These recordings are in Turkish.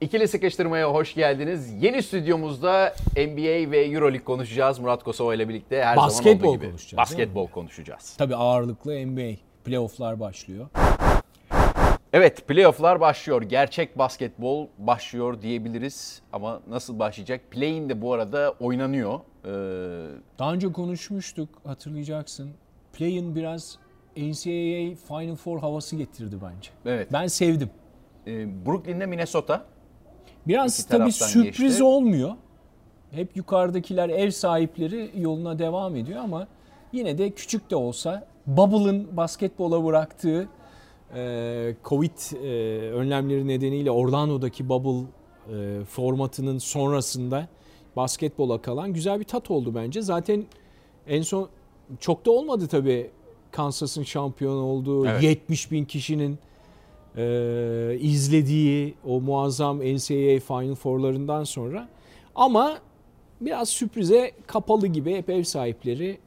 İkili sıkıştırmaya hoş geldiniz. Yeni stüdyomuzda NBA ve EuroLeague konuşacağız. Murat Kosova ile birlikte her Basketbol zaman olduğu gibi. konuşacağız, Basketbol konuşacağız. Tabii ağırlıklı NBA. Playoff'lar başlıyor. Evet, playoff'lar başlıyor. Gerçek basketbol başlıyor diyebiliriz. Ama nasıl başlayacak? Play-in de bu arada oynanıyor. Ee, Daha önce konuşmuştuk hatırlayacaksın. Play'in biraz NCAA Final Four havası getirdi bence. evet. Ben sevdim. Ee, Brooklyn'de Minnesota. Biraz İki tabii sürpriz geçti. olmuyor. Hep yukarıdakiler ev sahipleri yoluna devam ediyor ama yine de küçük de olsa Bubble'ın basketbola bıraktığı e, Covid e, önlemleri nedeniyle Orlando'daki Bubble e, formatının sonrasında basketbola kalan güzel bir tat oldu bence. Zaten en son çok da olmadı tabii Kansas'ın şampiyon olduğu Evet. 70 bin kişinin e, izlediği o muazzam NCAA Final Four'larından sonra ama biraz sürprize kapalı gibi hep ev sahipleri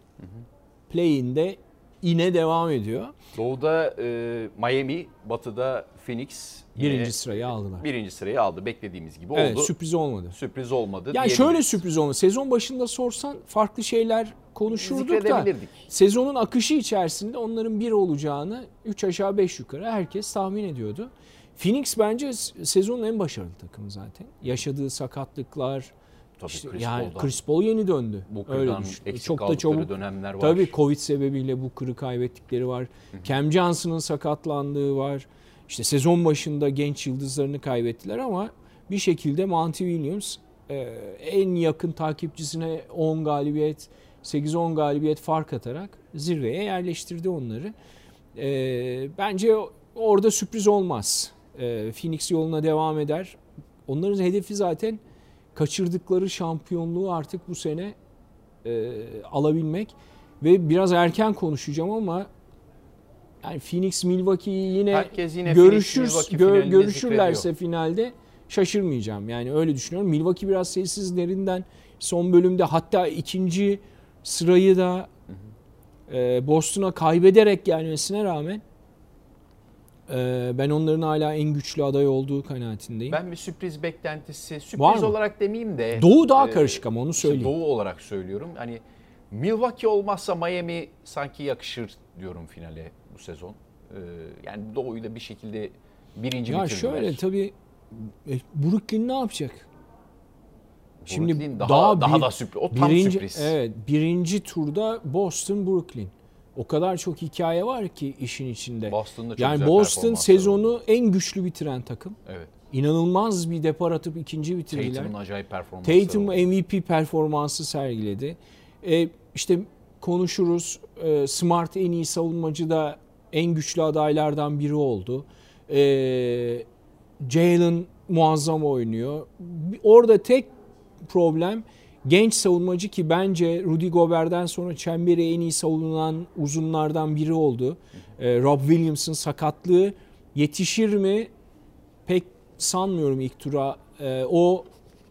play-in'de yine devam ediyor. Doğu'da e, Miami, Batı'da Phoenix. Birinci sırayı aldılar. Birinci sırayı aldı. Beklediğimiz gibi Evet oldu. sürpriz olmadı. Sürpriz olmadı. Yani şöyle sürpriz olmadı. Sezon başında sorsan farklı şeyler konuşurduk da sezonun akışı içerisinde onların bir olacağını 3 aşağı 5 yukarı herkes tahmin ediyordu. Phoenix bence sezonun en başarılı takımı zaten. Yaşadığı sakatlıklar, Tabii işte Chris yani Paul'dan. Chris Paul yeni döndü. Booker'dan Öyle düşün. Çok da çabuk. dönemler var. Tabii Covid sebebiyle bu kırı kaybettikleri var. Cam Johnson'ın sakatlandığı var. İşte sezon başında genç yıldızlarını kaybettiler ama bir şekilde Monty Williams e, en yakın takipçisine 10 galibiyet, 8-10 galibiyet fark atarak zirveye yerleştirdi onları. E, bence orada sürpriz olmaz. E, Phoenix yoluna devam eder. Onların hedefi zaten kaçırdıkları şampiyonluğu artık bu sene alabilmek ve biraz erken konuşacağım ama yani Phoenix Milwaukee'yi yine Herkes yine görüşür Phoenix, gö- görüşürlerse zikrediyor. finalde şaşırmayacağım. Yani öyle düşünüyorum. Milwaukee biraz sessizlerinden son bölümde hatta ikinci sırayı da e, Boston'a kaybederek gelmesine rağmen e, ben onların hala en güçlü aday olduğu kanaatindeyim. Ben bir sürpriz beklentisi, sürpriz olarak demeyeyim de. Doğu daha e, karışık ama onu söyleyeyim. Doğu olarak söylüyorum. Hani Milwaukee olmazsa Miami sanki yakışır diyorum finale bu sezon. Ee, yani Doğu'yu da bir şekilde birinci Ya bitirdiler. şöyle tabii e, Brooklyn ne yapacak? Şimdi Brooklyn daha daha daha, bir- da sürpriz. O tam birinci, sürpriz. Evet, birinci turda Boston Brooklyn. O kadar çok hikaye var ki işin içinde. Boston'da çok yani Boston sezonu oldu. en güçlü bitiren takım. Evet. İnanılmaz bir depar atıp ikinci bitirdiler. Tatum'un acayip performansları Tatum. MVP performansı sergiledi. E, işte konuşuruz. E, Smart en iyi savunmacı da en güçlü adaylardan biri oldu. E, Jalen muazzam oynuyor. Orada tek problem genç savunmacı ki bence Rudy Gobert'den sonra çemberi en iyi savunulan uzunlardan biri oldu. E, Rob Williams'ın sakatlığı yetişir mi? Pek sanmıyorum ilk tura. O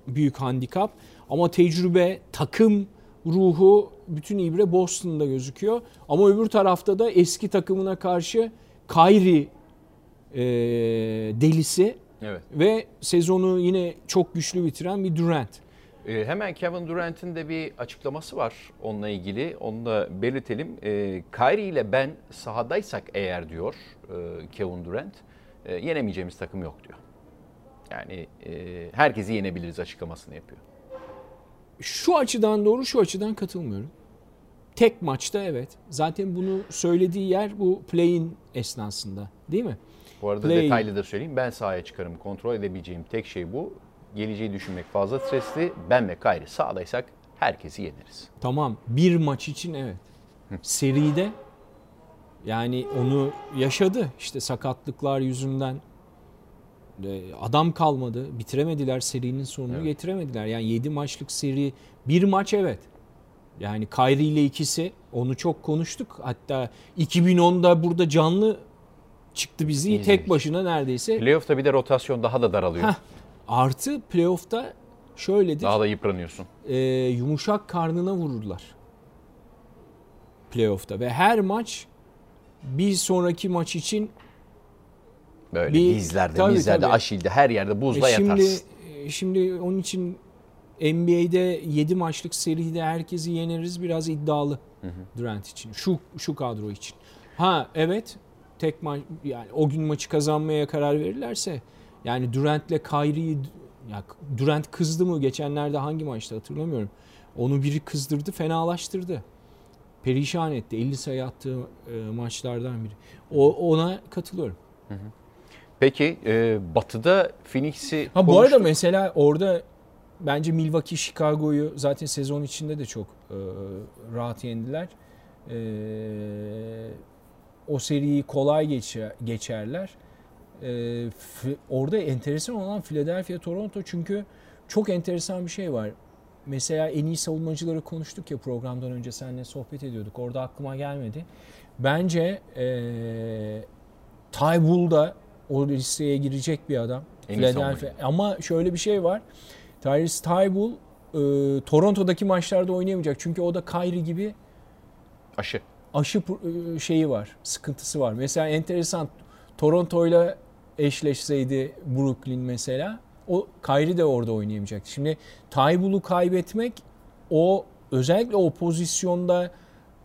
büyük handikap. Ama tecrübe, takım ruhu bütün ibre Boston'da gözüküyor. Ama öbür tarafta da eski takımına karşı Kyrie e, delisi Evet. ve sezonu yine çok güçlü bitiren bir Durant. Ee, hemen Kevin Durant'in de bir açıklaması var onunla ilgili. Onu da belirtelim. Ee, Kyrie ile ben sahadaysak eğer diyor e, Kevin Durant, e, yenemeyeceğimiz takım yok diyor. Yani e, herkesi yenebiliriz açıklamasını yapıyor. Şu açıdan doğru, şu açıdan katılmıyorum. Tek maçta evet. Zaten bunu söylediği yer bu play-in esnasında değil mi? Bu arada Play. detaylı da söyleyeyim. Ben sahaya çıkarım. Kontrol edebileceğim tek şey bu. Geleceği düşünmek fazla stresli. Ben ve Kyrie sahadaysak herkesi yeneriz. Tamam bir maç için evet. Seride yani onu yaşadı. İşte sakatlıklar yüzünden e, adam kalmadı. Bitiremediler serinin sonunu Evet. getiremediler. Yani 7 maçlık seri bir maç evet. Yani Kyrie ile ikisi onu çok konuştuk. Hatta 2010'da burada canlı çıktı bizi İzledik. tek başına neredeyse. Playoff'ta bir de rotasyon daha da daralıyor. Heh. Artı playoff'ta şöyledir. Daha da yıpranıyorsun. e, yumuşak karnına vururlar. Playoff'ta ve her maç bir sonraki maç için Böyle Bir- dizlerde, tabii, mizlerde, tabii. Aşil'de her yerde buzla E şimdi yatarsın. e, şimdi onun için NBA'de 7 maçlık seride herkesi yeneriz biraz iddialı Durant için. Şu şu kadro için. Ha evet tek maç yani o gün maçı kazanmaya karar verirlerse yani Durant'le Kyrie'yi ya Durant kızdı mı geçenlerde hangi maçta hatırlamıyorum. Onu biri kızdırdı, fenalaştırdı. Perişan etti. 50 sayı attığı e, maçlardan biri. O ona katılıyorum. Peki e, Batı'da Phoenix'i Ha bu konuştuk. arada mesela orada bence Milwaukee Chicago'yu zaten sezon içinde de çok e, rahat yendiler. E, o seriyi kolay geçer, geçerler. E, fi- orada enteresan olan Philadelphia Toronto çünkü çok enteresan bir şey var. Mesela en iyi savunmacıları konuştuk ya programdan önce seninle sohbet ediyorduk. Orada aklıma gelmedi. Bence e, Ty Bull da o listeye girecek bir adam. En Philadelphia. Ama şöyle bir şey var. Tyrese Tybull e, Toronto'daki maçlarda oynayamayacak. Çünkü o da Kyrie gibi aşı. aşı e, şeyi var, sıkıntısı var. Mesela enteresan Toronto'yla eşleşseydi Brooklyn mesela o Kyrie de orada oynayamayacaktı. Şimdi Tybull'u kaybetmek o özellikle o pozisyonda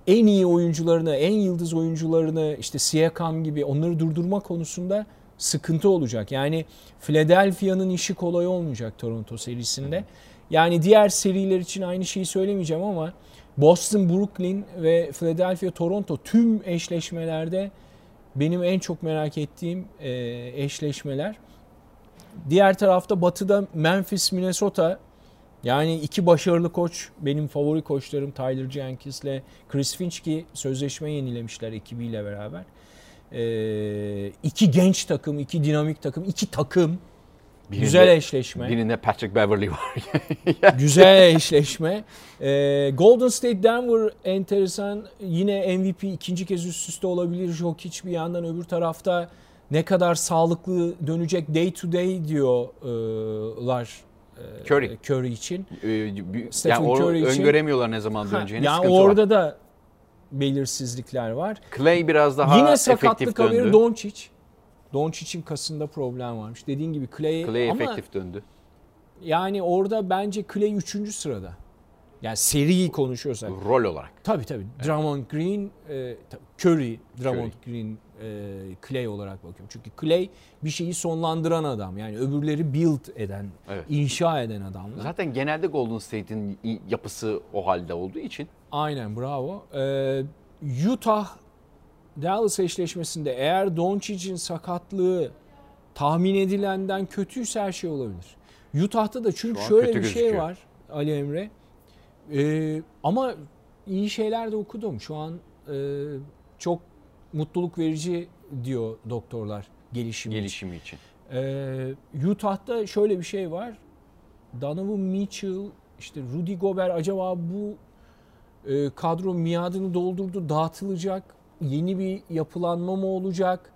en iyi oyuncularını, en yıldız oyuncularını işte Siakam gibi onları durdurma konusunda sıkıntı olacak. Yani Philadelphia'nın işi kolay olmayacak Toronto serisinde. Yani diğer seriler için aynı şeyi söylemeyeceğim ama Boston, Brooklyn ve Philadelphia, Toronto tüm eşleşmelerde benim en çok merak ettiğim e, eşleşmeler. Diğer tarafta batıda Memphis, Minnesota yani iki başarılı koç benim favori koçlarım Tyler Jenkins'le Chris Finch ki sözleşme yenilemişler ekibiyle beraber. Ee, iki genç takım, iki dinamik takım, iki takım. Birinde- Güzel eşleşme. Birinde Patrick Beverly var. Güzel eşleşme. Ee, Golden State Denver enteresan. Yine MVP ikinci kez üst üste olabilir. Jokic bir yandan öbür tarafta ne kadar sağlıklı dönecek day to day diyorlar e, Curry. Curry için. Ee, Stephen yani Curry için- öngöremiyorlar ne zaman Ha, döneceğini. yani sıkıntı orada var. da belirsizlikler var. Clay biraz daha Yine sakatlık haberi Doncic. Doncic'in kasında problem varmış. Dediğin gibi Clay, Clay ama efektif döndü. yani orada bence Clay 3. sırada. Yani seriyi konuşuyorsak. Rol olarak. Tabii tabii. Drummond Green, e, Curry, Drummond Green, e, Clay olarak bakıyorum. Çünkü Clay bir şeyi sonlandıran adam. Yani öbürleri build eden, Evet. inşa eden adamlar. Zaten genelde Golden State'in yapısı o halde olduğu için Aynen bravo. Ee, Utah Dallas eşleşmesinde eğer Doncic'in sakatlığı tahmin edilenden kötüyse her şey olabilir. Utah'ta da çünkü şöyle bir şey gözüküyor. var Ali Emre. Ee, ama iyi şeyler de okudum. Şu an e, çok mutluluk verici diyor doktorlar gelişim için. gelişimi için. Ee, Utah'ta şöyle bir şey var. Donovan Mitchell, işte Rudy Gobert acaba bu e, kadro miadını doldurdu, dağıtılacak, yeni bir yapılanma mı olacak?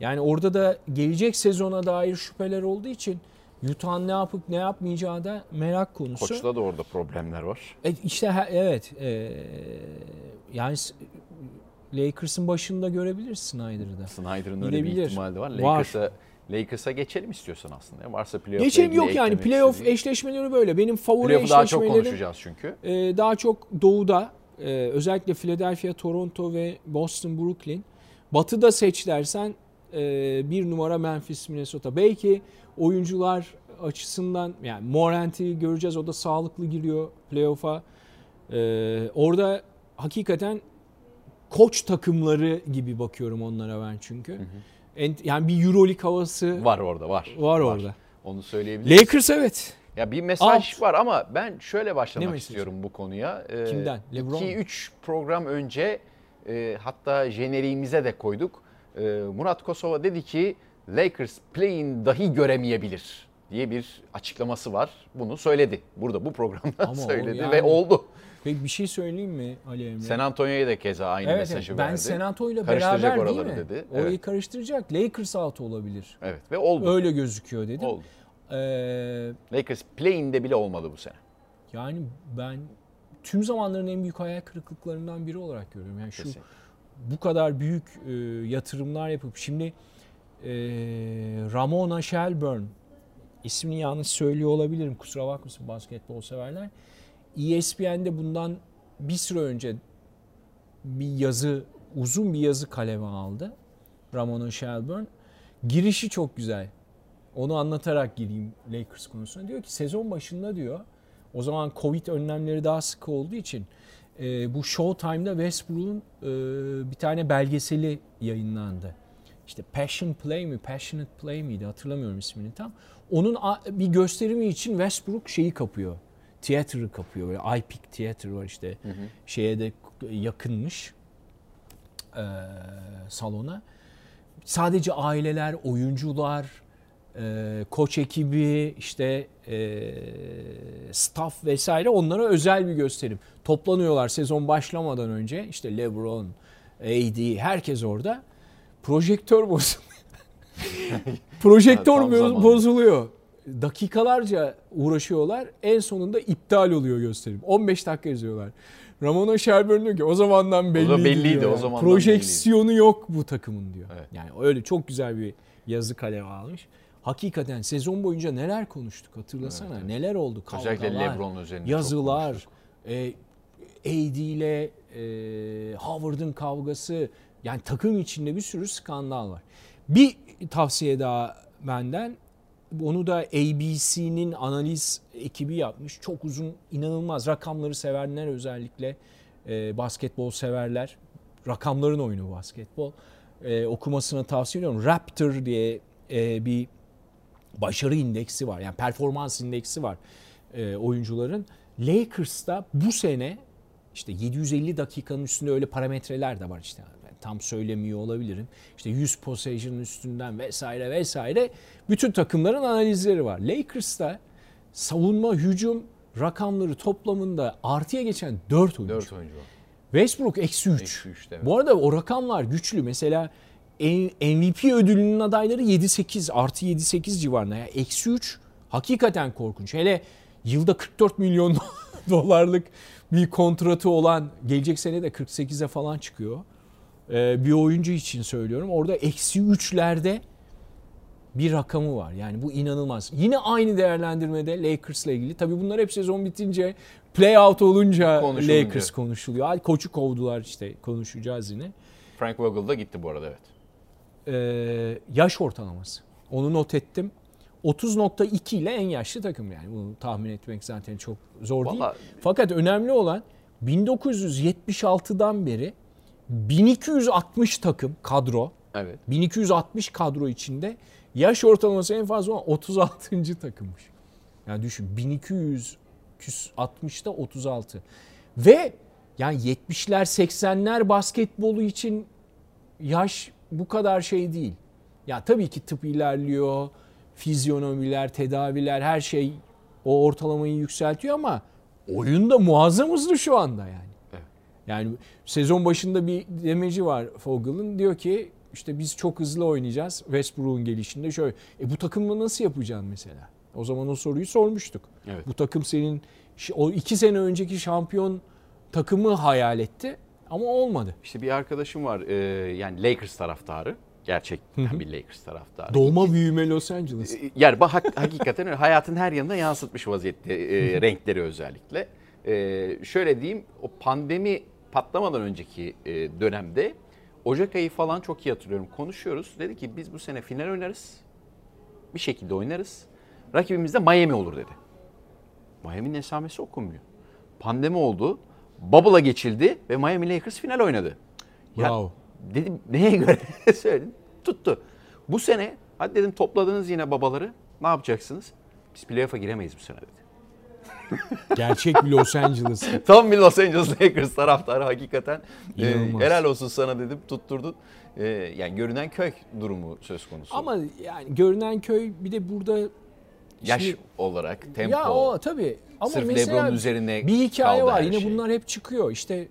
Yani orada da gelecek sezona dair şüpheler olduğu için Utah'ın ne yapıp ne yapmayacağı da merak konusu. Koçta da orada problemler var. E, işte evet. e, yani Lakers'ın başında görebiliriz Snyder'ı da. Snyder'ın öyle bir ihtimali. Var. Lakers'a Lakers'a geçelim istiyorsan aslında. Varsa playoff'la Geçelim yok yani playoff istediğin. eşleşmeleri böyle. Benim favori Playoff'u daha çok eşleşmelerim konuşacağız çünkü. e, daha çok doğuda e, özellikle Philadelphia, Toronto ve Boston, Brooklyn. Batı'da seç dersen e, bir numara Memphis, Minnesota. Belki oyuncular açısından yani Morant'i göreceğiz o da sağlıklı giriyor playoff'a. E, orada hakikaten koç takımları gibi bakıyorum onlara ben çünkü. En- yani bir Euroleague havası var, Var orada var. orada. Onu söyleyebiliriz. Lakers evet. Ya bir mesaj Alt. var ama ben şöyle Ne başlamak mesajı? istiyorum bu konuya. Ee, Kimden? LeBron mu? 2-3 program önce e, hatta jeneriğimize de koyduk. E, Murat Kosova dedi ki Lakers play'in dahi göremeyebilir diye bir açıklaması var. Bunu söyledi. Burada bu programda Ama söyledi yani- ve oldu. Peki bir şey söyleyeyim mi Ali Emre? San Antonio'ya da keza aynı evet, mesajı evet. Ben verdi. San Antonio'yla beraber değil mi? dedi. Orayı Evet. karıştıracak. Lakers out olabilir. Evet ve oldu. Öyle gözüküyor dedim. Oldu. Ee, Lakers play'inde bile olmadı bu sene. yani ben tüm zamanların en büyük hayal kırıklıklarından biri olarak görüyorum. Yani şu Kesin. bu kadar büyük e, yatırımlar yapıp şimdi Ramona Shelburne ismini yanlış söylüyor olabilirim kusura bakmasın basketbol severler. ESPN'de bundan bir süre önce bir yazı uzun bir yazı kaleme aldı. Ramona Shelburne. Girişi çok güzel. Onu anlatarak gireyim Lakers konusuna. Diyor ki sezon başında diyor o zaman Covid önlemleri daha sık olduğu için e, bu Showtime'da Westbrook'un e, bir tane belgeseli yayınlandı. İşte Passion Play mi, Passionate Play miydi hatırlamıyorum ismini tam. Onun bir gösterimi için Westbrook şeyi kapıyor. Tiyatroyu kapıyor. Böyle iPic Theater var işte. Hı hı. Şeye de yakınmış e, salona. Sadece aileler, oyuncular, e, koç ekibi, işte e, staff vesaire onlara özel bir gösterim. Toplanıyorlar sezon başlamadan önce. İşte LeBron, AD herkes orada. Projektör bozuluyor. Projektör bo- bozuluyor. Dakikalarca uğraşıyorlar. En sonunda iptal oluyor gösterim. 15 dakika izliyorlar. Ramona Shelburne diyor ki o zamandan belliydi. O belliydi diyor. o zamandan Projeksiyonu belliydi. yok bu takımın diyor. Evet. Yani öyle çok güzel bir yazı kaleme almış. Hakikaten sezon boyunca neler konuştuk hatırlasana. Evet, evet. Neler oldu kavgalar, Özellikle LeBron üzerinde yazılar, e, AD ile e, Howard'ın kavgası. Yani takım içinde bir sürü skandal var. Bir tavsiye daha benden. Onu da ABC'nin analiz ekibi yapmış. Çok uzun, inanılmaz. Rakamları sevenler özellikle e, basketbol severler. Rakamların oyunu basketbol. E, okumasını tavsiye ediyorum. Raptor diye e, bir başarı indeksi var. Yani performans indeksi var e, oyuncuların. Lakers'ta bu sene işte 750 dakikanın üstünde öyle parametreler de var işte tam söylemiyor olabilirim. İşte 100 possession üstünden vesaire vesaire bütün takımların analizleri var. Lakers'ta savunma, hücum rakamları toplamında artıya geçen 4 oyuncu. 4 oyuncu. Westbrook eksi 3. Bu arada o rakamlar güçlü. Mesela MVP ödülünün adayları 7-8 artı 7-8 civarında. Yani eksi 3 hakikaten korkunç. Hele yılda 44 milyon dolarlık bir kontratı olan gelecek sene de 48'e falan çıkıyor. Ee, bir oyuncu için söylüyorum. Orada eksi üçlerde bir rakamı var. Yani bu inanılmaz. Yine aynı değerlendirmede Lakers'la ilgili. Tabii bunlar hep sezon bitince playout olunca Lakers konuşuluyor. Koçu kovdular işte konuşacağız yine. Frank Vogel da gitti bu arada evet. Ee, yaş ortalaması. Onu not ettim. 30.2 ile en yaşlı takım yani. Bunu tahmin etmek zaten çok zor Vallahi... değil. Fakat önemli olan 1976'dan beri 1260 takım kadro. Evet. 1260 kadro içinde yaş ortalaması en fazla 36. takımmış. Yani düşün 1260'da 36. Ve yani 70'ler 80'ler basketbolu için yaş bu kadar şey değil. Ya tabii ki tıp ilerliyor, fizyonomiler, tedaviler her şey o ortalamayı yükseltiyor ama oyun da muazzam hızlı şu anda yani. Yani sezon başında bir demeci var Fogel'ın. Diyor ki işte biz çok hızlı oynayacağız Westbrook'un gelişinde. Şöyle e bu takımla nasıl yapacaksın mesela? O zaman o soruyu sormuştuk. Evet. Bu takım senin o iki sene önceki şampiyon takımı hayal etti ama olmadı. İşte bir arkadaşım var e, yani Lakers taraftarı. Gerçekten bir Lakers taraftarı. Doğma büyüme Los Angeles. E, yani bak hakikaten. Hayatın her yanında yansıtmış vaziyette e, renkleri özellikle. E, şöyle diyeyim o pandemi patlamadan önceki e, dönemde Ocak ayı falan çok iyi hatırlıyorum. Konuşuyoruz. Dedi ki biz bu sene final oynarız. Bir şekilde oynarız. Rakibimiz de Miami olur dedi. Miami'nin esamesi okunmuyor. Pandemi oldu. Bubble'a geçildi ve Miami Lakers final oynadı. Ya wow. dedim neye göre söyledim. Tuttu. Bu sene hadi dedim topladınız yine babaları. Ne yapacaksınız? Biz playoff'a giremeyiz bu sene dedi. Gerçek bir Los Angeles. Tam bir Los Angeles Lakers taraftarı hakikaten. Ee, helal olsun sana dedim tutturdun. Ee, yani görünen köy durumu söz konusu. Ama yani görünen köy bir de burada yaş şimdi, olarak tempo. Ya o tabii. Ama Sırf LeBron'un üzerine bir hikaye var. Yine şey. bunlar hep çıkıyor. İşte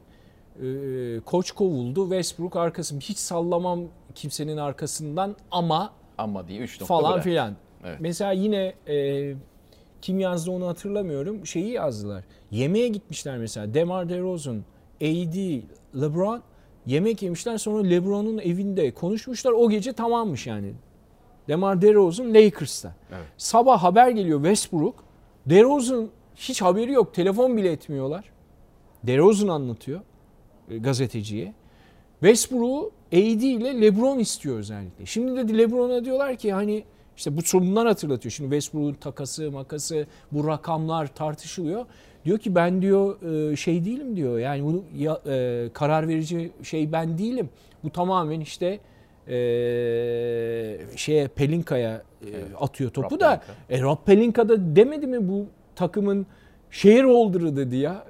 e, koç kovuldu. Westbrook arkası hiç sallamam kimsenin arkasından ama ama diye 3 falan bırak. filan. Evet. Mesela yine e, kim yazdı onu hatırlamıyorum. Şeyi yazdılar. Yemeğe gitmişler mesela. Demar DeRozan, AD, LeBron yemek yemişler. Sonra LeBron'un evinde konuşmuşlar. O gece tamammış yani. DeMar DeRozan Lakers'ta. Evet. Sabah haber geliyor Westbrook. DeRozan hiç haberi yok. Telefon bile etmiyorlar. DeRozan anlatıyor e, gazeteciye. Westbrook'u AD ile LeBron istiyor özellikle. Şimdi de LeBron'a diyorlar ki hani işte bu sorunlar hatırlatıyor. Şimdi Westbrook'un takası, makası, bu rakamlar tartışılıyor. Diyor ki ben diyor e, şey değilim diyor. Yani bunu ya, e, karar verici şey ben değilim. Bu tamamen işte e, şeye Pelinka'ya e, atıyor topu Rob da. Pelinka. E, Rob Pelinka da demedi mi bu takımın shareholder'ı dedi ya.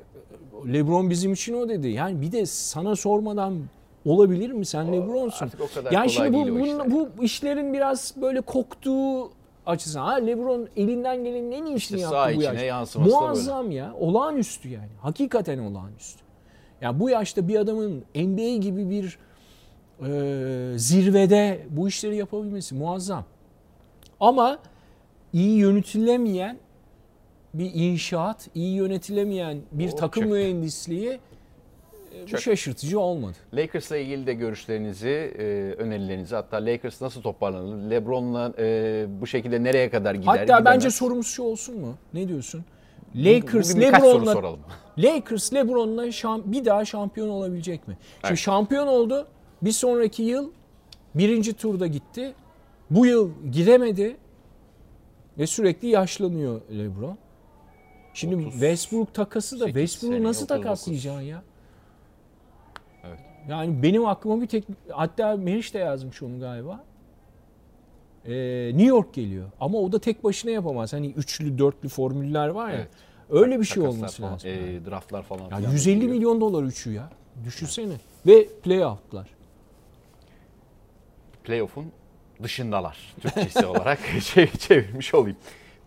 LeBron bizim için o dedi. Yani bir de sana sormadan olabilir mi? Sen LeBron'sun. O kadar Yani şimdi bu, bunun- işler. bu işlerin biraz böyle koktuğu açısından. Ha LeBron elinden gelenin en iyisini İşte yaptı bu içine yaş. yansıması da böyle. Muazzam ya. Olağanüstü yani. Hakikaten olağanüstü. Ya bu yaşta bir adamın NBA gibi bir e, zirvede bu işleri yapabilmesi muazzam. Ama iyi yönetilemeyen bir inşaat, iyi yönetilemeyen bir O takım çok- mühendisliği bu Çok. şaşırtıcı olmadı. Lakers'la ilgili de görüşlerinizi, e, önerilerinizi hatta Lakers nasıl toparlanır? LeBron'la e, bu şekilde nereye kadar gider? Hatta gidemez? bence sorumuz şu olsun mu? Ne diyorsun? Lakers LeBron'la. Lakers LeBron'la şam- bir daha şampiyon olabilecek mi? Şimdi Evet. şampiyon oldu. Bir sonraki yıl birinci turda gitti. Bu yıl gidemedi. Ve sürekli yaşlanıyor LeBron. Şimdi 30 Westbrook takası da 8 Westbrook'u nasıl 39. takaslayacaksın ya? Evet. Yani benim aklıma bir tek hatta Meriç de yazmış onu galiba. Ee, New York geliyor. Ama o da tek başına yapamaz. Hani üçlü dörtlü formüller var ya. Evet. Öyle bir şey Takaslar olması falan, lazım. e, draftlar falan. Ya filan 150 geliyor. milyon dolar üçü ya. Düşünsene. Ve playout'lar. playoff'un dışındalar Türkçesi olarak çev- çevirmiş olayım.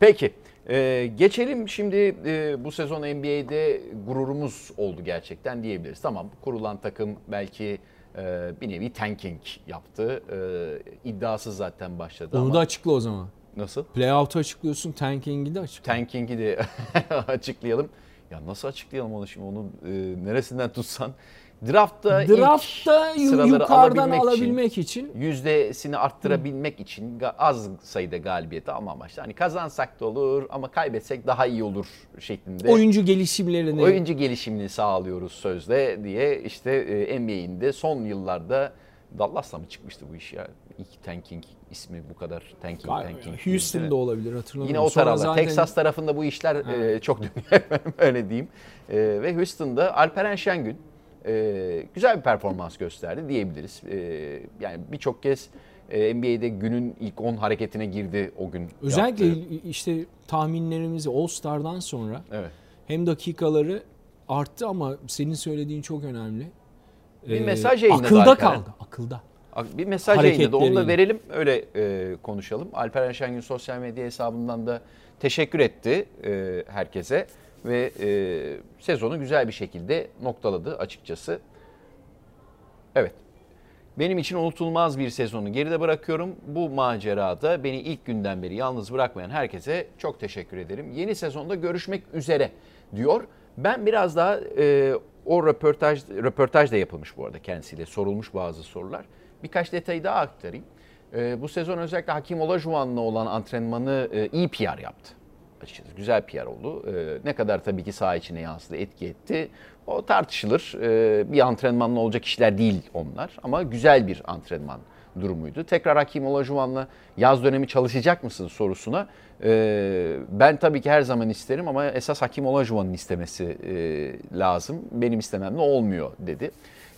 Peki e, geçelim şimdi e, bu sezon NBA'de gururumuz oldu gerçekten diyebiliriz. Tamam kurulan takım belki e, bir nevi tanking yaptı. E, iddiasız zaten başladı Onu ama da açıkla o zaman. nasıl? Playout'u açıklıyorsun, tanking'i de açıkla. Tanking'i de açıklayalım. Ya nasıl açıklayalım onu şimdi onu e, neresinden tutsan. Draftta, ilk Draftta sıraları yukarıdan alabilmek için- alabilmek için yüzdesini arttırabilmek için ga- az sayıda galibiyeti alma amaçlı. Hani kazansak da olur ama kaybetsek daha iyi olur şeklinde. oyuncu gelişimlerini Oyuncu gelişimini sağlıyoruz sözde diye işte e, NBA'in de son yıllarda Dallas'la mı çıkmıştı bu iş ya? İlk tanking ismi bu kadar tanking Galiba tanking. Houston'da olabilir hatırlamıyorum. Yine o taraflar. zaten- Texas tarafında bu işler e, çok dönüyor öyle diyeyim. E, ve Houston'da Alperen Şengün e, güzel bir performans gösterdi diyebiliriz. E, yani birçok kez e, NBA'de günün ilk 10 hareketine girdi o gün. Özellikle yaptığı. işte tahminlerimizi All Star'dan sonra Evet. hem dakikaları arttı ama senin söylediğin çok önemli. Bir Ee, mesaj yayınladı Akılda Alperen. kaldı. Akılda. Bir mesaj yayınladı. Onu da verelim. Öyle e, konuşalım. Alperen Şengün sosyal medya hesabından da teşekkür etti e, herkese. Ve e, sezonu güzel bir şekilde noktaladı açıkçası. Evet. Benim için unutulmaz bir sezonu geride bırakıyorum. Bu macerada beni ilk günden beri yalnız bırakmayan herkese çok teşekkür ederim. Yeni sezonda görüşmek üzere diyor. Ben biraz daha e, o röportaj, röportaj da yapılmış bu arada kendisiyle sorulmuş bazı sorular. Birkaç detayı daha aktarayım. E, bu sezon özellikle Hakim Olajuwon'la olan antrenmanı e, iyi PR yaptı açıkçası. Güzel PR oldu. Ee, ne kadar tabii ki saha içine yansıdı, etki etti. O tartışılır. Ee, bir antrenmanla olacak işler değil onlar. Ama güzel bir antrenman durumuydu. Tekrar Hakim Olajuwon'la yaz dönemi çalışacak mısın sorusuna e, ben tabii ki her zaman isterim ama esas Hakim Olajuwon'un istemesi e, lazım. Benim istememle olmuyor dedi.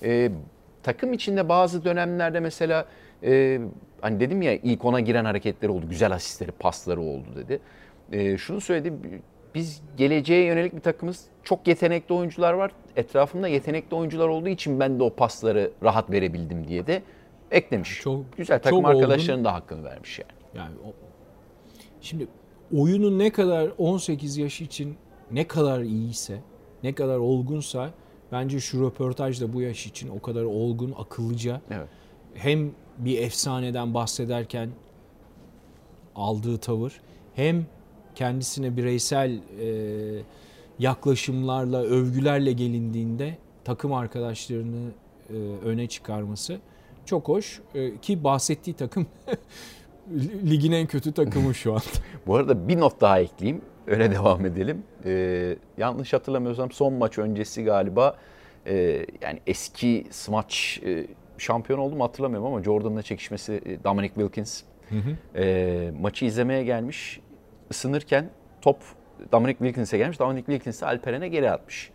E, takım içinde bazı dönemlerde mesela e, hani dedim ya ilk ona giren hareketleri oldu, güzel asistleri, pasları oldu dedi. E, şunu söyledi, biz geleceğe yönelik bir takımız. Çok yetenekli oyuncular var. Etrafımda yetenekli oyuncular olduğu için ben de o pasları rahat verebildim diye de eklemiş. Çok- güzel takım çok arkadaşlarının da hakkını vermiş yani. Yani o, şimdi oyunun ne kadar 18 yaş için ne kadar iyiyse, ne kadar olgunsa bence şu röportaj da bu yaş için o kadar olgun, akıllıca. Evet. Hem bir efsaneden bahsederken aldığı tavır hem kendisine bireysel e, yaklaşımlarla, övgülerle gelindiğinde takım arkadaşlarını e, öne çıkarması çok hoş. E, ki bahsettiği takım ligin en kötü takımı şu an. Bu arada bir not daha ekleyeyim. Öyle devam edelim. Ee, yanlış hatırlamıyorsam son maç öncesi galiba e, yani eski smaç e, şampiyon oldu mu hatırlamıyorum ama Jordan'la çekişmesi e, Dominic Wilkins hı hı. E, maçı izlemeye gelmiş. Isınırken top Dominic Wilkins'e gelmiş. Dominic Wilkins Alperen'e geri atmış.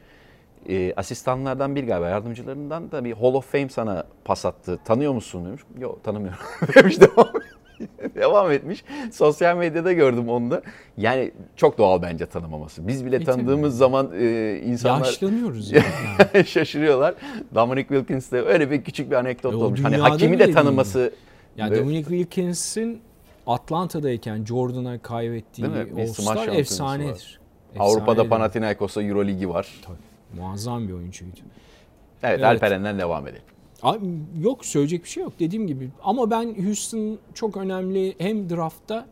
E, asistanlardan bir galiba yardımcılarından da bir Hall of Fame sana pas attı. Tanıyor musun demiş. Yok tanımıyorum demiş devam devam etmiş. Sosyal medyada gördüm onu da. Yani çok doğal bence tanımaması. Biz bile tanıdığımız zaman e, insanlar... Yaşlanıyoruz yani. şaşırıyorlar. Dominic Wilkins de öyle bir küçük bir anekdot e, olmuş. Hani hakimi de tanıması... Yani Dominic Wilkins'in Atlanta'dayken Jordan'a kaybettiği All-Star efsanedir. Avrupa'da Panathinaikos'a Euroligi var. Tabii. Muazzam bir oyuncuydu. Evet, evet. Alperen'den devam edelim. Yok söyleyecek bir şey yok dediğim gibi. Ama ben Houston çok önemli hem draftta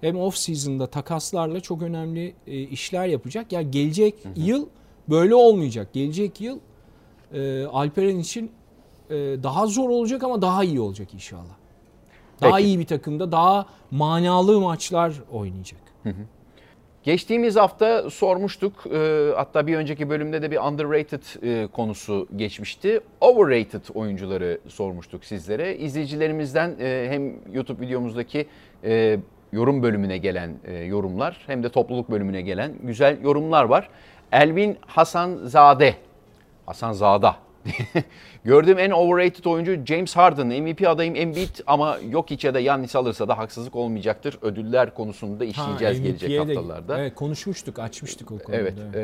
hem off season'da takaslarla çok önemli e, işler yapacak. Ya yani gelecek hı hı. yıl böyle olmayacak. Gelecek yıl e, Alperen için e, daha zor olacak ama daha iyi olacak inşallah. Daha Peki. iyi bir takımda daha manalı maçlar oynayacak. Hı hı. Geçtiğimiz hafta sormuştuk. E, hatta bir önceki bölümde de bir underrated e, konusu geçmişti. Overrated oyuncuları sormuştuk sizlere. İzleyicilerimizden e, hem YouTube videomuzdaki yorum bölümüne gelen yorumlar hem de topluluk bölümüne gelen güzel yorumlar var. Elvin Hasan Zade, Hasan Zada Gördüğüm en overrated oyuncu James Harden. MVP adayım Embiid ama yok hiç ya da Yannis alırsa da haksızlık olmayacaktır. Ödüller konusunda işleyeceğiz ha, gelecek haftalarda. Evet konuşmuştuk, açmıştık o konuda. Evet. E,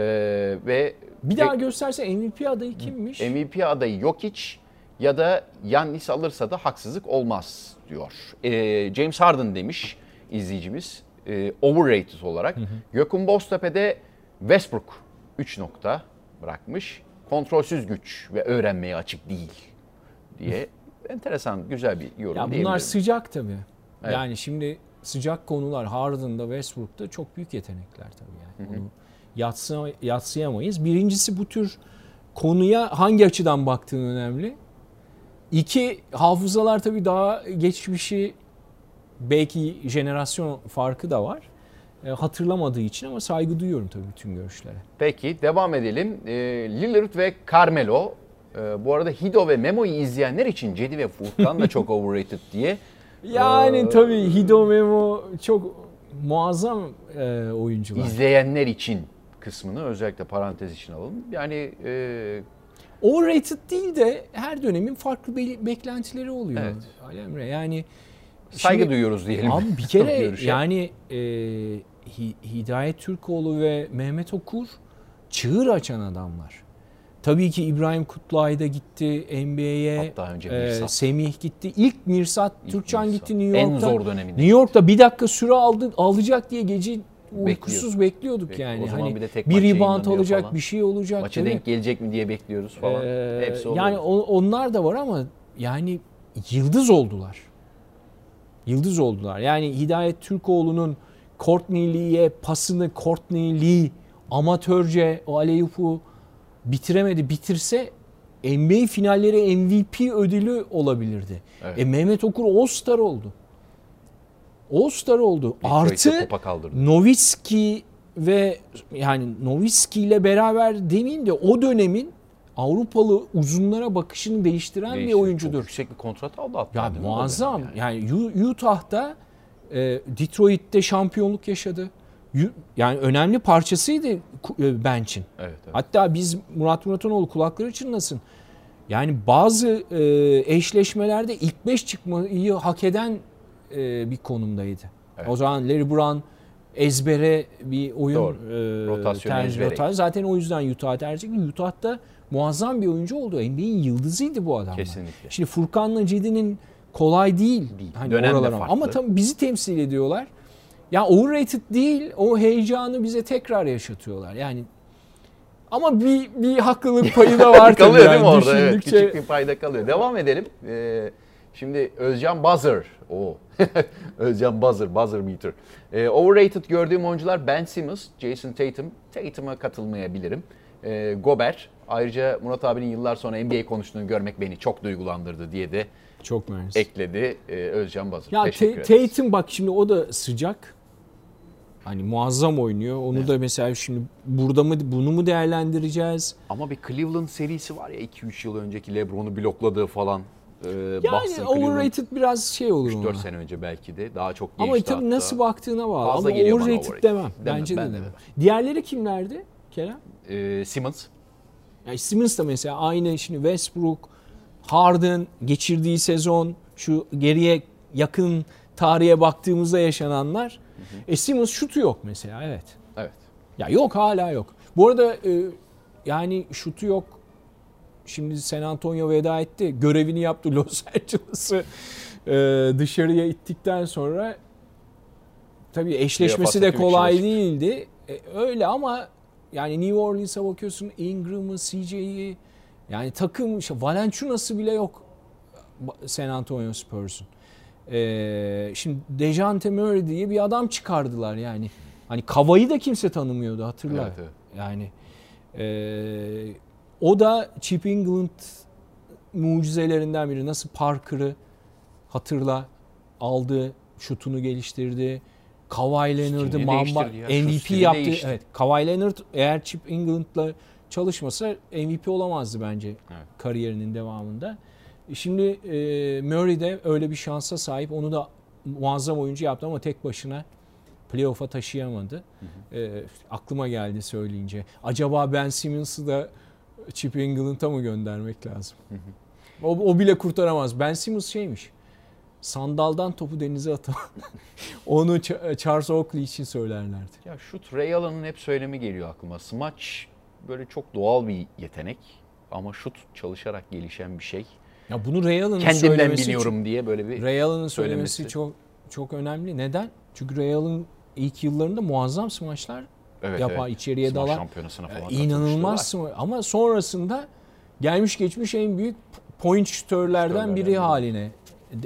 ve bir daha gösterse MVP adayı kimmiş? MVP adayı yok hiç ya da Yannis alırsa da haksızlık olmaz diyor. E, James Harden demiş izleyicimiz. E, overrated olarak. Hı hı. Gökhan Boztepe'de Westbrook 3 nokta bırakmış kontrolsüz güç ve öğrenmeye açık değil diye enteresan güzel bir yorum ya Bunlar sıcak tabii. Evet. Yani şimdi sıcak konular Harden'da Westbrook'ta çok büyük yetenekler tabii yani. Hı hı. Onu yatsı, yatsıyamayız. Birincisi bu tür konuya hangi açıdan baktığın önemli. İki, hafızalar tabii daha geçmişi belki jenerasyon farkı da var. E, hatırlamadığı için ama saygı duyuyorum tabii bütün görüşlere. Peki devam edelim. E, Lillard ve Carmelo. E, bu arada Hido ve Memo'yu izleyenler için Cedi ve Furkan da çok overrated diye. Yani ee, tabii Hido Memo çok muazzam e, oyuncular. İzleyenler için kısmını özellikle parantez için alalım. Yani e, overrated değil de her dönemin farklı be- beklentileri oluyor. Evet. Alemre yani saygı Şimdi, duyuyoruz diyelim. Abi bir kere yani e, Hidayet Türkoğlu ve Mehmet Okur çığır açan adamlar. Tabii ki İbrahim Kutluay da gitti NBA'ye. Hatta önce E, Semih gitti. İlk Mirsat İlk Türkçan Mirsat. gitti New York'ta. En zor döneminde. New York'ta bir dakika süre aldı alacak diye gece uykusuz bekliyorduk Bekliyor. yani. O zaman hani bir, de tek bir rebound olacak, falan. bir şey olacak. Maça denk gelecek mi diye bekliyoruz falan. Ee, Hepsi Yani onlar da var ama yani yıldız oldular yıldız oldular. Yani Hidayet Türkoğlu'nun Courtney Lee'ye pasını Courtney Lee amatörce o aleyupu bitiremedi. Bitirse NBA finalleri MVP ödülü olabilirdi. Evet. E Mehmet Okur All-Star oldu. All-Star oldu. Artı Nowitzki ve yani Nowitzki ile beraber demeyeyim de o dönemin Avrupalı uzunlara bakışını değiştiren Değiştir. bir oyuncudur. Çok yüksek bir kontrat aldı hatta. Ya muazzam. Yani. yani Utah'da e, Detroit'te şampiyonluk yaşadı. Yani önemli parçasıydı e, bench'in. Evet, evet. Hatta biz Murat Muratanoğlu kulakları çınlasın. Yani bazı e, eşleşmelerde ilk beş çıkmayı hak eden e, bir konumdaydı. Evet. O zaman Larry Brown ezbere bir oyun Doğru. e, Rotasyon tercih. Zaten o yüzden Utah tercih. Utah'ta muazzam bir oyuncu oldu. NBA'in yıldızıydı bu adam. Kesinlikle. Şimdi Furkan'la Cedi'nin kolay değil. değil. Hani Dönem de Ama tabii bizi temsil ediyorlar. Ya overrated değil. O heyecanı bize tekrar yaşatıyorlar. Yani ama bir bir haklılık payı da var kalıyor tabii. değil mi orada? Evet, küçük bir payda kalıyor. Devam edelim. Ee, şimdi Özcan Buzzer. O. Özcan Buzzer, Buzzer meter. Ee, overrated gördüğüm oyuncular Ben Simmons, Jason Tatum. Tatum'a katılmayabilirim. Ee, Gobert, Ayrıca Murat abinin yıllar sonra NBA konuştuğunu görmek beni çok duygulandırdı diye de Çok mersi. ekledi e, Özcan Bazır. Ya Teşekkür. Tatum bak şimdi o da sıcak. Hani muazzam oynuyor. Onu da mesela şimdi burada mı bunu mu değerlendireceğiz? Ama bir Cleveland serisi var ya 2-3 yıl önceki LeBron'u blokladığı falan. E, Yani Boston, Cleveland overrated biraz şey olur 3-4 ona. sene önce belki de daha çok Ama tabii hatta. nasıl baktığına bağlı. Fazla Ama overrated overrated. demem. Demem, Bence ben de de demem. demem. Diğerleri kimlerdi Kerem? E, Simmons. Yani Simmons da mesela aynı şimdi Westbrook, Harden geçirdiği sezon şu geriye yakın tarihe baktığımızda yaşananlar. E Simmons şutu yok mesela evet. Evet. Ya yok hala yok. Bu arada e, yani şutu yok. Şimdi San Antonio veda etti. Görevini yaptı Los Angeles'ı e, dışarıya ittikten sonra tabii eşleşmesi de kolay değildi. E, öyle ama yani New Orleans'a bakıyorsun Ingram'ı, CJ'yi yani takım işte Valanciunas'ı bile yok San Antonio Spurs'un. E, şimdi Dejante Murray diye bir adam çıkardılar yani. Hani Kava'yı da kimse tanımıyordu hatırla. Evet, evet. Yani e, o da Chip England mucizelerinden biri. Nasıl Parker'ı hatırla aldı, şutunu geliştirdi. Kawhi Leonard'ı Mamba MVP yaptı. değişti. Evet, Kawhi Leonard eğer Chip England'la çalışmasa MVP olamazdı bence Evet. kariyerinin devamında. Şimdi e, Murray de öyle bir şansa sahip. Onu da muazzam oyuncu yaptı ama tek başına playoff'a taşıyamadı. E, aklıma geldi söyleyince. Acaba Ben Simmons'ı da Chip England'a mı göndermek lazım? O, o bile kurtaramaz. Ben Simmons şeymiş. Sandaldan topu denize atan. Onu Ch- Charles Oakley için söylerlerdi. Ya şut Ray Allen'ın hep söylemi geliyor aklıma. Smaç böyle çok doğal bir yetenek ama şut çalışarak gelişen bir şey. Ya bunu Ray Allen'ın Kendimden biliyorum diye böyle bir Çok, Ray Allen'ın söylemesi söylemesi. çok çok önemli. Neden? Çünkü Ray Allen ilk yıllarında muazzam smaçlar evet, yapar, evet. içeriye Smaç dalar. şampiyonasına falan Ee, İnanılmaz smaç. Ama sonrasında gelmiş geçmiş en büyük point şütörlerden biri. haline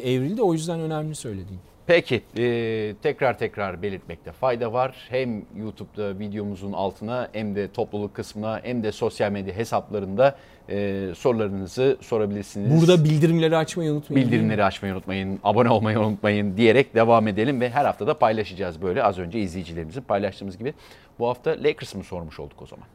evrildi. O yüzden önemli söylediğim. Peki e, tekrar tekrar belirtmekte fayda var. Hem YouTube'da videomuzun altına hem de topluluk kısmına hem de sosyal medya hesaplarında e, sorularınızı sorabilirsiniz. Burada bildirimleri açmayı unutmayın. Bildirimleri açmayı unutmayın, abone olmayı unutmayın diyerek devam edelim ve her hafta da paylaşacağız böyle az önce izleyicilerimizin paylaştığımız gibi. Bu hafta Lakers mı sormuş olduk o zaman?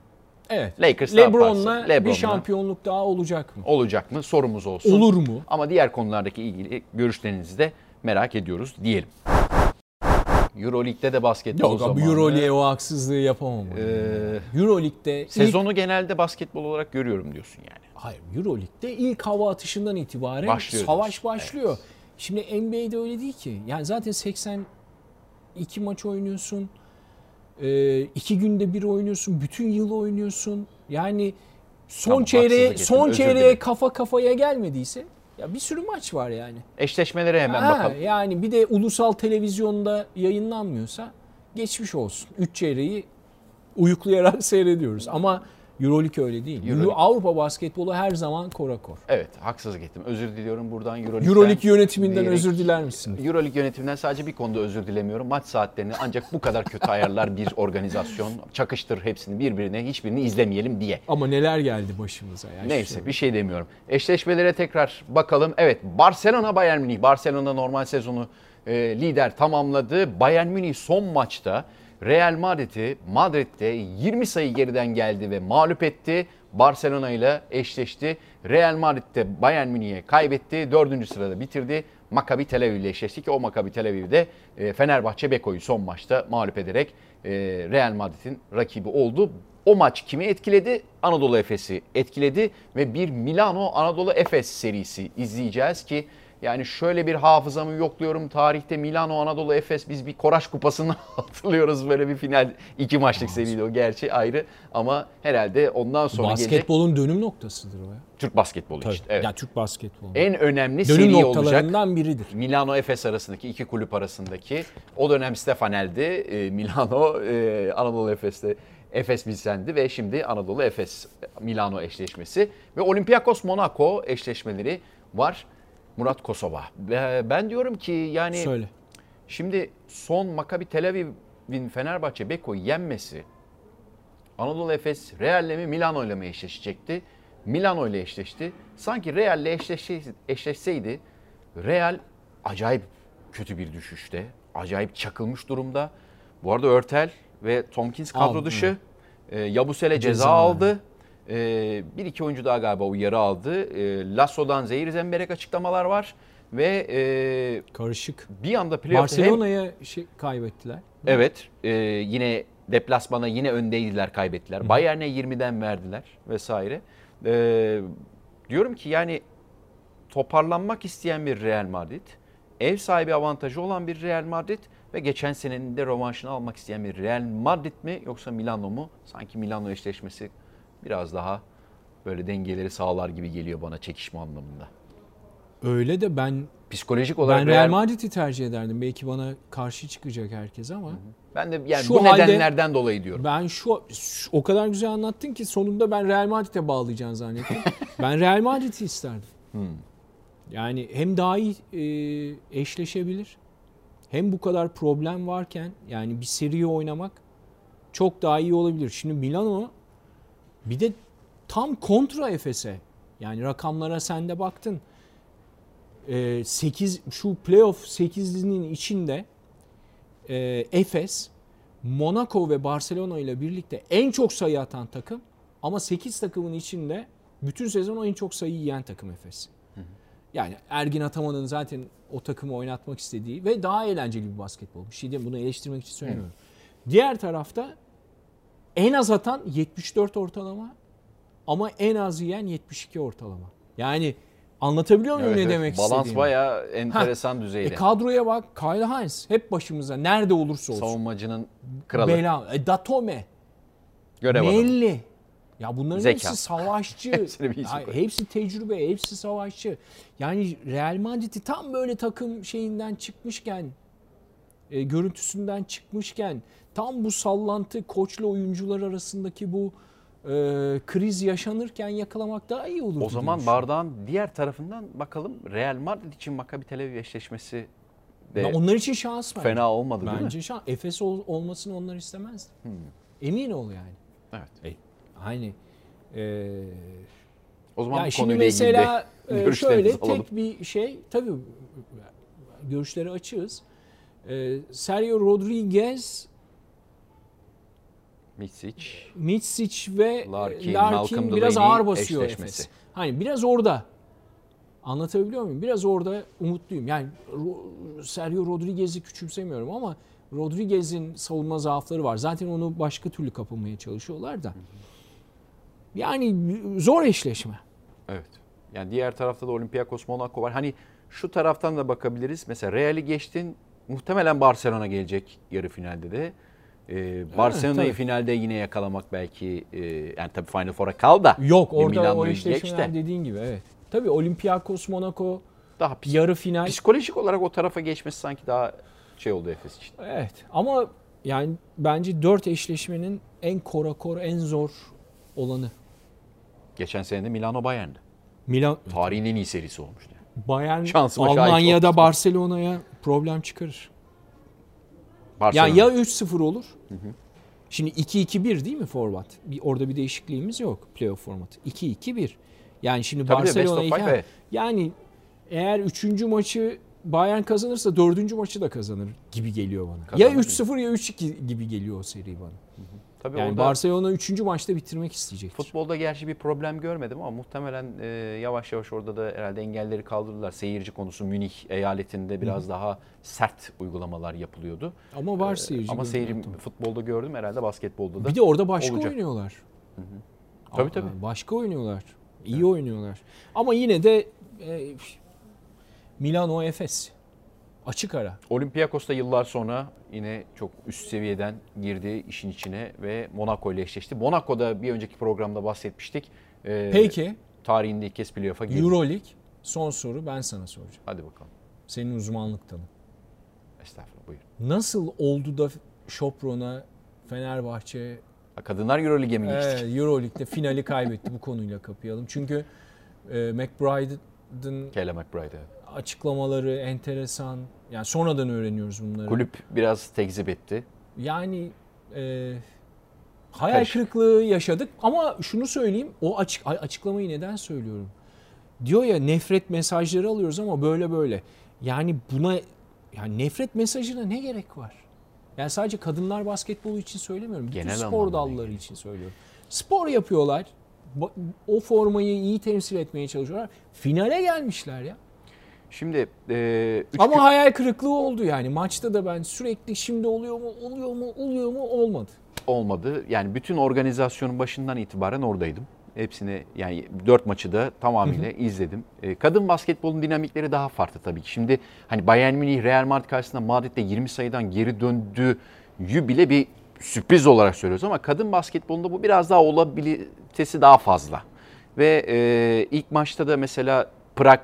Evet. Lakers yaparsa, LeBron'la bir LeBron'la şampiyonluk daha olacak mı? Olacak mı? Sorumuz olsun. Olur mu? Ama diğer konulardaki ilgili görüşlerinizi de merak ediyoruz diyelim. Euroleague'de de basketbol Yok zamanı. Euroleague'e o haksızlığı yapamam. Ee, Euroleague'de ilk, Sezonu genelde basketbol olarak görüyorum diyorsun yani. hayır Euroleague'de ilk hava atışından itibaren Başlıyor savaş başlıyor. Şimdi NBA'de öyle değil ki. Yani zaten 82 maç oynuyorsun. Ee, iki günde bir oynuyorsun. Bütün yıl oynuyorsun. Yani son Tamam, çeyreğe son çeyreğe kafa kafaya gelmediyse ya bir sürü maç var yani. Eşleşmelere hemen Ha, bakalım. Yani bir de ulusal televizyonda yayınlanmıyorsa geçmiş olsun. Üç çeyreği uyuklayarak seyrediyoruz. Ama Euroleague öyle değil. Euro- Euroleague- Avrupa basketbolu her zaman korakor. Evet haksızlık ettim. Özür diliyorum buradan Euroleague'den. Euroleague yönetiminden diyerek- özür diler misin? Euroleague yönetiminden sadece bir konuda özür dilemiyorum. Maç saatlerini ancak bu kadar kötü ayarlar bir organizasyon. Çakıştır hepsini birbirine, hiçbirini izlemeyelim diye. Ama neler geldi başımıza. Yani Neyse bir şey demiyorum. Eşleşmelere tekrar bakalım. Evet Barcelona Bayern Münih. Barcelona normal sezonu e, lider tamamladı. Bayern Münih son maçta Real Madrid'i Madrid'de 20 sayı geriden geldi ve mağlup etti. Barcelona ile eşleşti. Real Madrid'de Bayern Münih'e kaybetti. Dördüncü sırada bitirdi. Maccabi Tel Aviv ile eşleşti ki o Maccabi Tel Aviv'de e, Fenerbahçe Beko'yu son maçta mağlup ederek e, Real Madrid'in rakibi oldu. O maç kimi etkiledi? Anadolu Efes'i etkiledi ve bir Milano Anadolu Efes serisi izleyeceğiz ki yani şöyle bir hafızamı yokluyorum. Tarihte Milano Anadolu Efes biz bir Koraş Kupası'nı hatırlıyoruz. Böyle bir final iki maçlık seriydi o gerçi ayrı ama herhalde ondan sonra gelecek Basketbolun dönüm noktasıdır o ya. Türk basketbolu Tabii. işte. Evet. Yani Türk basketbolu. En önemli dönüm seri olacak. noktalarından biridir. Milano Efes arasındaki iki kulüp arasındaki o dönem Stefanel'di. E, Milano e, Anadolu Efes'te Efes Bilsen'di ve şimdi Anadolu Efes Milano eşleşmesi ve Olympiakos Monaco eşleşmeleri var. Murat Kosova. Ben diyorum ki yani Söyle. Şimdi son Maccabi Tel Aviv'in Fenerbahçe Beko'yu yenmesi Anadolu Efes Real'le mi Milano ile mi eşleşecekti? Milano ile eşleşti. Sanki Real'le eşleşseydi, eşleşseydi Real acayip kötü bir düşüşte. Acayip çakılmış durumda. Bu arada Örtel ve Tomkins kadro Aldı, dışı. E, Yabusele ceza, Ceza. aldı. E, bir iki oyuncu daha galiba uyarı aldı. E, Lasso'dan zehir zemberek açıklamalar var. Ve e, Karışık. bir anda playoff'ta hem Barcelona'ya şey kaybettiler. Evet e, yine deplasmana yine öndeydiler kaybettiler. Bayern'e 20'den verdiler vesaire. E, diyorum ki yani toparlanmak isteyen bir Real Madrid, ev sahibi avantajı olan bir Real Madrid ve geçen senenin de rövanşını almak isteyen bir Real Madrid mi yoksa Milano mu? Sanki Milano eşleşmesi biraz daha böyle dengeleri sağlar gibi geliyor bana çekişme anlamında. Öyle de ben Psikolojik olarak ben Real Madrid'i tercih ederdim. Belki bana karşı çıkacak herkes ama ben de yani Şu bu halde- nedenlerden dolayı diyorum. ben şu, o kadar güzel anlattın ki sonunda ben Real Madrid'e bağlayacağını zannettim. ben Real Madrid'i isterdim. Yani hem daha iyi e, eşleşebilir hem bu kadar problem varken yani bir seriyi oynamak çok daha iyi olabilir. Şimdi Milano bir de tam kontra Efes'e. Yani rakamlara sen de baktın. 8 şu playoff 8'linin içinde e, Efes, Monaco ve Barcelona ile birlikte en çok sayı atan takım ama 8 takımın içinde bütün sezon en çok sayı yiyen takım Efes. Yani Ergin Ataman'ın zaten o takımı oynatmak istediği ve daha eğlenceli bir basketbol. Bir şey diyeyim bunu eleştirmek için söylemiyorum. Diğer tarafta en az atan 74 ortalama ama en az yiyen 72 ortalama. Yani anlatabiliyor muyum Evet, ne evet. demek Balans istediğimi? bayağı enteresan düzeyde. E kadroya bak Kyle Hines hep başımıza nerede olursa olsun. Savunmacının kralı. Bela, e, Datome, Görev adamı. Melli. Ya bunların Zeka. hepsi savaşçı. Bir Ya hepsi tecrübe, hepsi savaşçı. Yani Real Madrid'i tam böyle takım şeyinden çıkmışken, e, görüntüsünden çıkmışken, tam bu sallantı koçla oyuncular arasındaki bu e, kriz yaşanırken yakalamak daha iyi olur. O zaman bardağın diğer tarafından bakalım Real Madrid için Maccabi Tel Aviv eşleşmesi de onlar için şans bence. fena olmadı değil mi? Bence şans. Efes ol- olmasını onlar istemezdi. Emin ol yani. Evet. Hani e, O zaman Ya bu konuyla mesela ilgili e, görüşlerinizi şöyle alalım. tek bir şey tabii görüşleri açığız. E, Sergio Rodriguez, Mitsic, Mitsic ve Larkin, Larkin, biraz ağır basıyor eşleşmesi. Efes. Hani biraz orada. Anlatabiliyor muyum? Biraz orada umutluyum. Yani Sergio Rodriguez'i küçümsemiyorum ama Rodriguez'in savunma zaafları var. Zaten onu başka türlü kapamaya çalışıyorlar da. Yani zor eşleşme. Evet. Yani diğer tarafta da Olympiakos Monaco var. Hani şu taraftan da bakabiliriz. Mesela Real'i geçtin. Muhtemelen Barcelona gelecek yarı finalde de. Ee, Barcelona'yı tabii. finalde yine yakalamak belki e, yani tabii Final Four'a kal da. Yok orada o eşleşmeler de. dediğin gibi evet. Tabii Olympiakos, Monaco Daha pis- yarı final. psikolojik olarak o tarafa geçmesi sanki daha şey oldu Efes için. Evet ama yani bence dört eşleşmenin en kora kora en zor olanı. Geçen sene de Milano Bayern'di. Milan Tarihin en iyi serisi olmuştu. Bayern Şansıma Almanya'da. Barcelona'ya problem çıkarır. Barcelona. Yani ya 3-0 olur. Şimdi 2-2-1 değil mi format? Bir, orada bir değişikliğimiz yok playoff formatı. 2-2-1. Yani şimdi Tabii Barcelona'yı evet. yani eğer 3. maçı Bayern kazanırsa 4. maçı da kazanır gibi geliyor bana. Kazanır ya mı? 3-0 ya 3-2 gibi geliyor o seri bana. Tabii Yani orada Barcelona 3. maçta bitirmek isteyecektir. futbolda gerçi bir problem görmedim ama muhtemelen e, yavaş yavaş orada da herhalde engelleri kaldırdılar. Seyirci konusu Münih eyaletinde biraz daha sert uygulamalar yapılıyordu. Ama var Ee, seyirci. Ama görüyorum. seyirci futbolda gördüm herhalde basketbolda da. Bir de orada başka olacak. oynuyorlar. Tabii, Aa, tabii. Başka oynuyorlar. İyi oynuyorlar. Ama yine de e, Milano Efes. Açık ara. Olympiakos da yıllar sonra yine çok üst seviyeden girdi işin içine ve Monaco ile eşleşti. Monaco'da bir önceki programda bahsetmiştik. Ee, Peki Tarihinde ilk kez playoff'a girdi. Euroleague son soru ben sana soracağım. Hadi bakalım. Senin uzmanlıktan. Estağfurullah buyur. Nasıl oldu da Şopron'a Fenerbahçe Ha, Kadınlar Euroleague'e mi geçtik? e, Euroleague'de finali kaybetti bu konuyla kapayalım. Çünkü e, McBride'ın Kayla McBride. evet. Açıklamaları enteresan. Yani sonradan öğreniyoruz bunları. Kulüp biraz tekzip etti. Yani e, hayal Karışık. kırıklığı yaşadık ama şunu söyleyeyim o açık ay- açıklamayı neden söylüyorum? diyor ya nefret mesajları alıyoruz ama böyle böyle. Yani buna yani nefret mesajına ne gerek var? Yani sadece kadınlar basketbolu için söylemiyorum. Bütün Genel spor dalları için söylüyorum. Spor yapıyorlar. O formayı iyi temsil etmeye çalışıyorlar. Finale gelmişler ya. Şimdi e, üç Ama gün- hayal kırıklığı oldu yani. Maçta da ben sürekli şimdi oluyor mu, oluyor mu, oluyor mu olmadı. olmadı. Yani bütün organizasyonun başından itibaren oradaydım. Hepsini yani dört maçı da tamamıyla izledim. E, kadın basketbolun dinamikleri daha farklı tabii ki. Şimdi hani Bayern Münih Real Madrid karşısında Madrid'de 20 sayıdan geri döndüğü bile bir sürpriz olarak söylüyoruz ama kadın basketbolunda bu biraz daha olabilitesi daha fazla. Ve e, ilk maçta da mesela Prag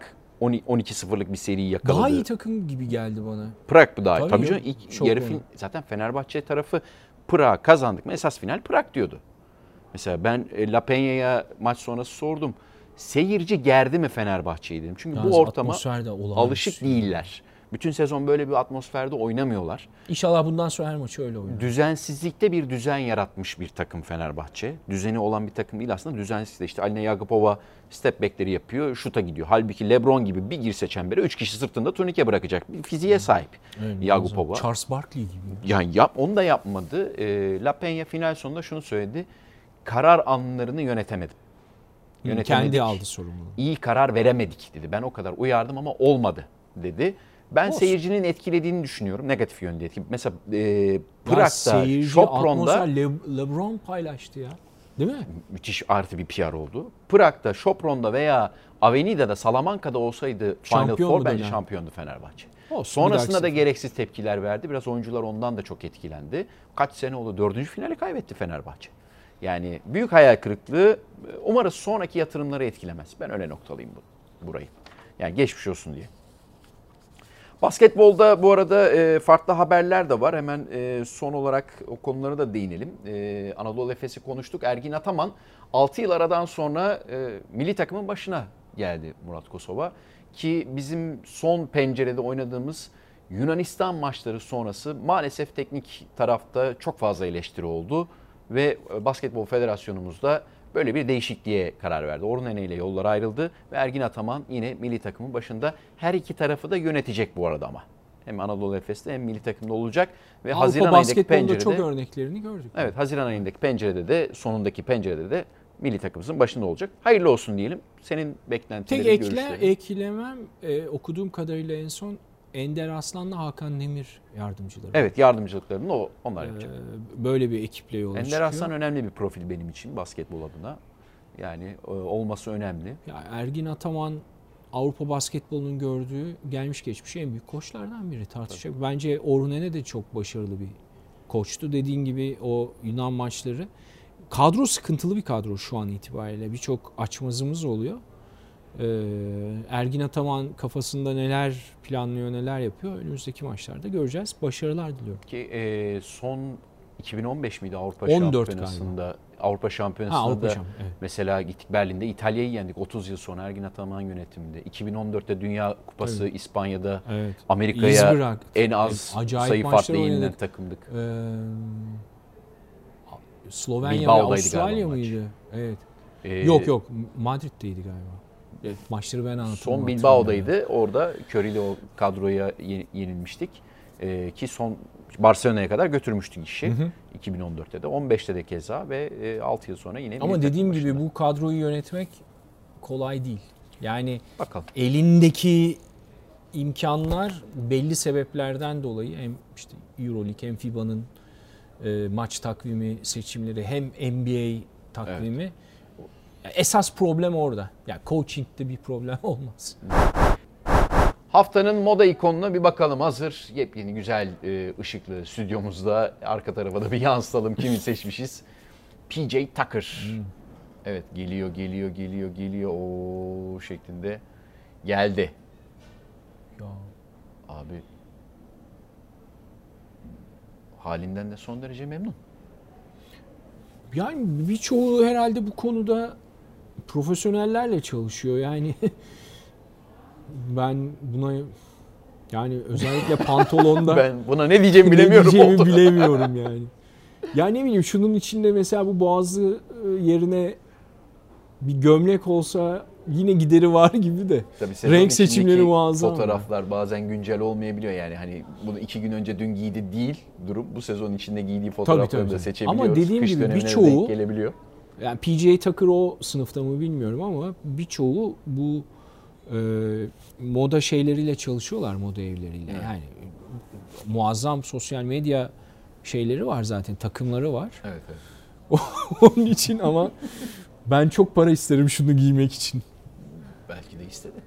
12-0'lık bir seriyi yakaladı. Daha iyi takım gibi geldi bana. Prag bu daha iyi. Tabii Tabii canım ilk yarı fin- zaten Fenerbahçe tarafı Prag kazandık mı esas final Prag diyordu. Mesela ben e, La Peña'ya maç sonrası sordum. Seyirci gerdi mi Fenerbahçe'yi dedim. Çünkü Yalnız bu ortama alışık değiller. Bütün sezon böyle bir atmosferde oynamıyorlar. İnşallah bundan sonra her maçı öyle oynar. Düzensizlikte bir düzen yaratmış bir takım Fenerbahçe. Düzeni olan bir takım değil aslında düzensiz de işte Alina Yagapova step back'leri yapıyor, şuta gidiyor. Halbuki LeBron gibi bir girse çembere 3 kişi sırtında turnike bırakacak bir fiziğe sahip Evet, Yagapova. Charles Barkley gibi. Yani yap, onu da yapmadı. E, La Peña final sonunda şunu söyledi. Karar anlarını yönetemedim. Yönetemedik. Kendi aldı sorumluluğu. İyi karar veremedik dedi. Ben o kadar uyardım ama olmadı dedi. Ben Olsun. seyircinin etkilediğini düşünüyorum. Negatif yönde etki. Mesela e, Prag'da, atmosfer Le- LeBron paylaştı ya. Değil mi? müthiş artı bir PR oldu. Prag'da, Sopron'da veya Avenida'da, Salamanca'da olsaydı Final Four bence şampiyondu Fenerbahçe. Olsun, Sonrasında da gereksiz tepkiler verdi. Biraz oyuncular ondan da çok etkilendi. Kaç sene oldu? Dördüncü finali kaybetti Fenerbahçe. Yani büyük hayal kırıklığı. Umarız sonraki yatırımları etkilemez. Ben öyle noktalıyım bu, burayı. Yani geçmiş olsun diye. Basketbolda bu arada e, farklı haberler de var. Hemen e, son olarak o konulara da değinelim. E, Anadolu Efes'i konuştuk. Ergin Ataman 6 yıl aradan sonra milli takımın başına geldi Murat Kosova. Ki bizim son pencerede oynadığımız Yunanistan maçları sonrası maalesef teknik tarafta çok fazla eleştiri oldu. Ve Basketbol Federasyonumuz da böyle bir değişikliğe karar verdi. Orhun Ene ile yollar ayrıldı ve Ergin Ataman yine milli takımın başında. Her iki tarafı da yönetecek bu arada ama. Hem Anadolu Efes'te hem milli takımda olacak ve Avrupa Haziran ayındaki pencerede çok örneklerini gördük. Evet, Haziran ayındaki pencerede de sonundaki pencerede de milli takımımızın başında olacak. Hayırlı olsun diyelim. Senin beklentilerin, Tek ekle, görüşlerin. eklemem e, okuduğum kadarıyla en son Ender Aslan'la Hakan Demir yardımcıları. Evet, yardımcılıklarını o onlar Ee, yapacak. böyle bir ekiple yola Ender çıkıyor. Aslan önemli bir profil benim için basketbol adına. Yani e, olması önemli. Ya Ergin Ataman Avrupa basketbolunun gördüğü gelmiş geçmiş en büyük koçlardan biri tartışacak. Bence Orhun Ene de çok başarılı bir koçtu. Dediğin gibi o Yunan maçları. Kadro sıkıntılı bir kadro şu an itibariyle. Birçok açmazımız oluyor. Ee, Ergin Ataman kafasında neler planlıyor, neler yapıyor önümüzdeki maçlarda göreceğiz. Başarılar diliyorum. Ki e, son 2015 miydi Avrupa 14 Şampiyonası'nda? Avrupa Şampiyonası'nda Ha, Avrupa da Şamp- evet. mesela gittik Berlin'de İtalya'yı yendik 30 yıl sonra Ergin Ataman yönetiminde. 2014'te Dünya Kupası İspanya'da Evet. Amerika'ya en az acayip sayı farklı yenilen takımdık. Ee, Slovenya ve Avustralya galiba mıydı? Evet. Ee, yok yok Madrid'deydi galiba. Maçları ben anlatamam. Son. Bilbao'daydı. Orada Curry'li o kadroya ye- yenilmiştik. Ee, ki son Barcelona'ya kadar götürmüştük işi. 2014'te de 15'te de keza ve e, 6 yıl sonra yine Ama dediğim gibi bu kadroyu yönetmek kolay değil. Yani bakalım. elindeki imkanlar belli sebeplerden dolayı hem işte EuroLeague hem FIBA'nın e, maç takvimi seçimleri hem NBA takvimi esas problem orada. Yani coaching'de bir problem olmaz. Haftanın moda ikonuna bir bakalım. Hazır yepyeni güzel e, ışıklı stüdyomuzda arka tarafa da bir yansıtalım kimi seçmişiz. PJ Tucker. Evet geliyor geliyor geliyor geliyor o şeklinde geldi. Ya Abi halinden de son derece memnun. Yani birçoğu herhalde bu konuda profesyonellerle çalışıyor. Yani ben buna yani özellikle pantolonda Ben buna ne diyeceğimi bilemiyorum. ne diyeceğimi oldu. bilemiyorum yani. Ya ne bileyim şunun içinde mesela bu boğazı e, yerine bir gömlek olsa yine gideri var gibi de. Tabii Renk seçimleri muazzam. Fotoğraflar bazen güncel olmayabiliyor yani hani bunu iki gün önce dün giydi değil durum bu sezon içinde giydiği fotoğrafları tabii, da tabii. seçebiliyoruz. Ama dediğim Kış gibi birçoğu- gelebiliyor. Yani PJ Tucker o sınıfta mı bilmiyorum ama birçoğu bu e, moda şeyleriyle çalışıyorlar moda evleriyle. Evet. Yani muazzam sosyal medya şeyleri var zaten takımları var. Evet, evet. Onun için ama ben çok para isterim şunu giymek için. Belki de istedi.